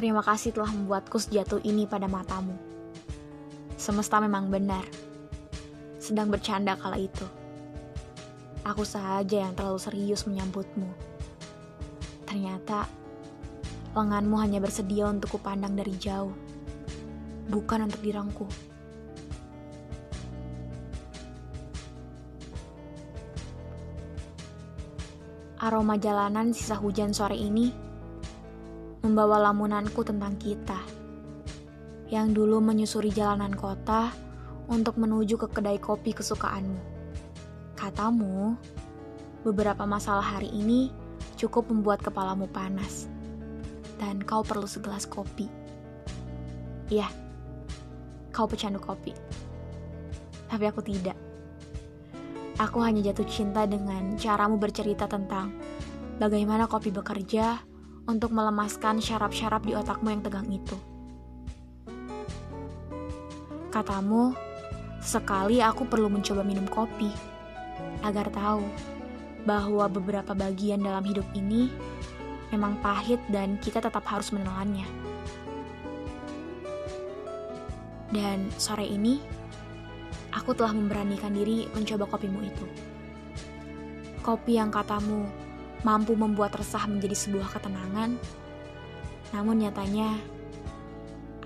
Terima kasih telah membuatku sejatuh ini pada matamu. Semesta memang benar. Sedang bercanda kala itu. Aku saja yang terlalu serius menyambutmu. Ternyata lenganmu hanya bersedia untuk kupandang dari jauh, bukan untuk dirangku. Aroma jalanan sisa hujan sore ini membawa lamunanku tentang kita yang dulu menyusuri jalanan kota untuk menuju ke kedai kopi kesukaanmu. Katamu, beberapa masalah hari ini cukup membuat kepalamu panas dan kau perlu segelas kopi. Iya, kau pecandu kopi. Tapi aku tidak. Aku hanya jatuh cinta dengan caramu bercerita tentang bagaimana kopi bekerja untuk melemaskan syaraf-syaraf di otakmu yang tegang itu. Katamu, sekali aku perlu mencoba minum kopi agar tahu bahwa beberapa bagian dalam hidup ini memang pahit dan kita tetap harus menelannya. Dan sore ini, aku telah memberanikan diri mencoba kopimu itu. Kopi yang katamu mampu membuat resah menjadi sebuah ketenangan, namun nyatanya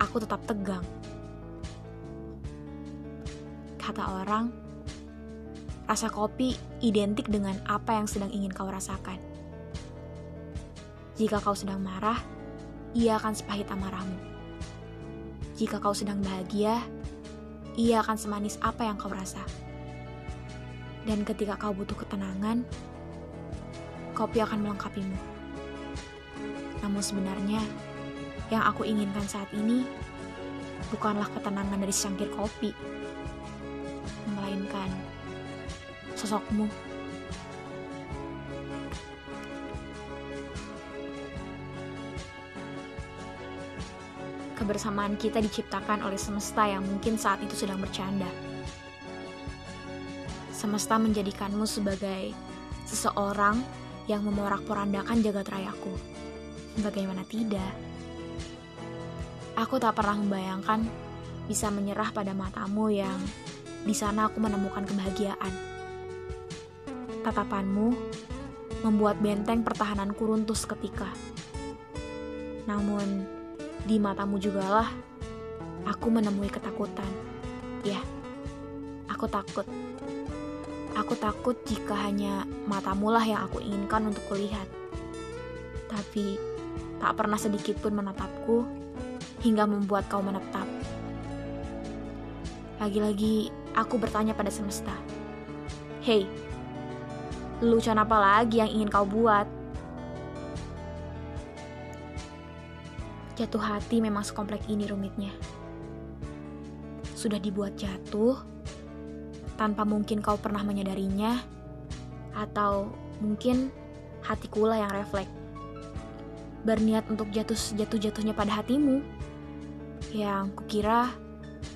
aku tetap tegang. Kata orang, rasa kopi identik dengan apa yang sedang ingin kau rasakan. Jika kau sedang marah, ia akan sepahit amarahmu. Jika kau sedang bahagia, ia akan semanis apa yang kau rasa. Dan ketika kau butuh ketenangan, kopi akan melengkapimu. Namun sebenarnya, yang aku inginkan saat ini bukanlah ketenangan dari secangkir kopi, melainkan sosokmu. kebersamaan kita diciptakan oleh semesta yang mungkin saat itu sedang bercanda. Semesta menjadikanmu sebagai seseorang yang memorak-porandakan jagat rayaku. Bagaimana tidak? Aku tak pernah membayangkan bisa menyerah pada matamu yang di sana aku menemukan kebahagiaan. Tatapanmu membuat benteng pertahananku runtuh seketika. Namun, di matamu jugalah aku menemui ketakutan. Ya, aku takut. Aku takut jika hanya matamulah yang aku inginkan untuk kulihat. Tapi tak pernah sedikit pun menatapku hingga membuat kau menetap. Lagi-lagi aku bertanya pada semesta. Hei, lucuan apa lagi yang ingin kau buat? Jatuh hati memang sekomplek ini rumitnya. Sudah dibuat jatuh, tanpa mungkin kau pernah menyadarinya, atau mungkin hatikulah yang refleks. Berniat untuk jatuh sejatuh-jatuhnya pada hatimu, yang kukira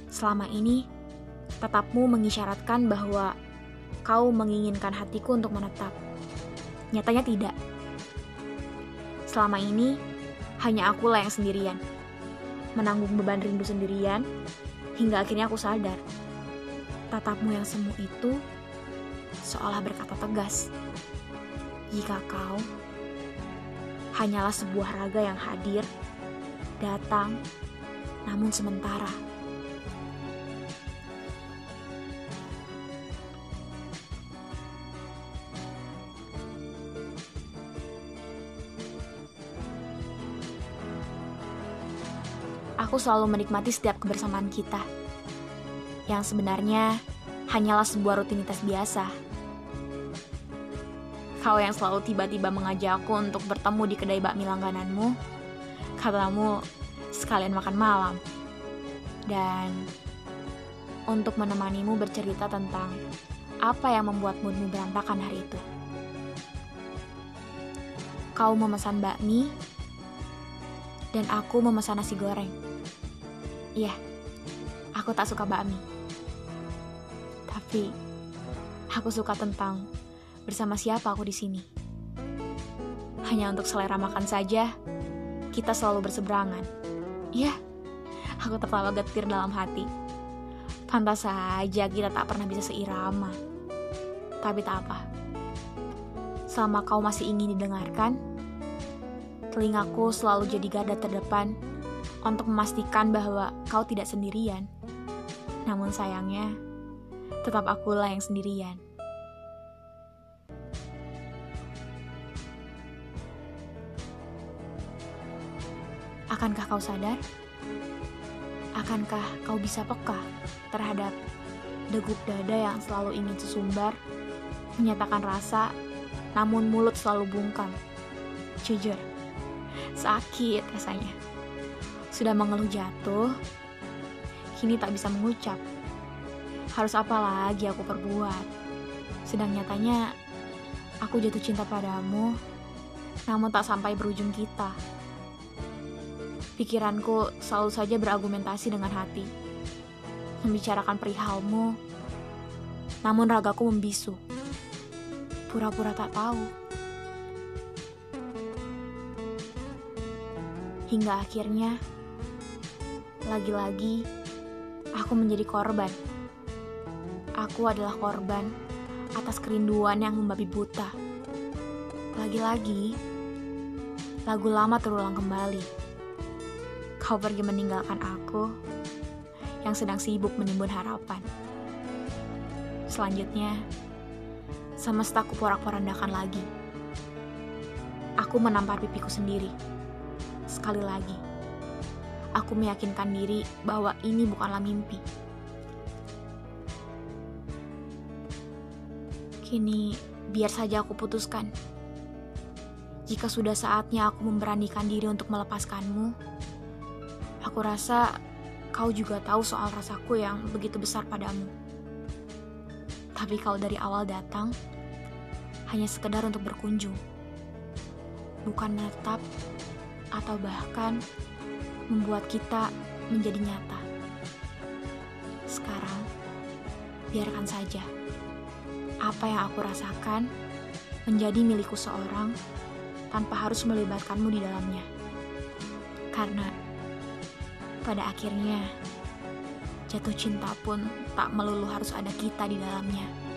selama ini tetapmu mengisyaratkan bahwa kau menginginkan hatiku untuk menetap. Nyatanya tidak. Selama ini, hanya akulah yang sendirian. Menanggung beban rindu sendirian, hingga akhirnya aku sadar. Tatapmu yang semu itu seolah berkata tegas. Jika kau hanyalah sebuah raga yang hadir, datang, namun sementara. aku selalu menikmati setiap kebersamaan kita. Yang sebenarnya hanyalah sebuah rutinitas biasa. Kau yang selalu tiba-tiba mengajakku untuk bertemu di kedai bakmi langgananmu, katamu sekalian makan malam. Dan untuk menemanimu bercerita tentang apa yang membuat moodmu berantakan hari itu. Kau memesan bakmi, dan aku memesan nasi goreng. Iya, aku tak suka bakmi. Tapi aku suka tentang bersama siapa aku di sini. Hanya untuk selera makan saja, kita selalu berseberangan. Ya, aku tertawa getir dalam hati. Pantas saja kita tak pernah bisa seirama. Tapi tak apa. Selama kau masih ingin didengarkan, telingaku selalu jadi garda terdepan untuk memastikan bahwa kau tidak sendirian. Namun sayangnya, tetap akulah yang sendirian. Akankah kau sadar? Akankah kau bisa peka terhadap degup dada yang selalu ingin sesumbar, menyatakan rasa, namun mulut selalu bungkam? Jujur, sakit rasanya. Sudah mengeluh jatuh, kini tak bisa mengucap. Harus apa lagi aku perbuat? Sedang nyatanya, aku jatuh cinta padamu, namun tak sampai berujung kita. Pikiranku selalu saja berargumentasi dengan hati, membicarakan perihalmu, namun ragaku membisu. Pura-pura tak tahu. Hingga akhirnya, lagi-lagi aku menjadi korban. Aku adalah korban atas kerinduan yang membabi buta. Lagi-lagi, lagu lama terulang kembali. Kau pergi meninggalkan aku yang sedang sibuk menimbun harapan. Selanjutnya, semesta ku porak-porandakan lagi. Aku menampar pipiku sendiri. Sekali lagi, aku meyakinkan diri bahwa ini bukanlah mimpi. Kini, biar saja aku putuskan. Jika sudah saatnya aku memberanikan diri untuk melepaskanmu, Aku rasa kau juga tahu soal rasaku yang begitu besar padamu. Tapi kau dari awal datang hanya sekedar untuk berkunjung. Bukan menetap atau bahkan membuat kita menjadi nyata. Sekarang, biarkan saja apa yang aku rasakan menjadi milikku seorang tanpa harus melibatkanmu di dalamnya. Karena pada akhirnya, jatuh cinta pun tak melulu harus ada kita di dalamnya.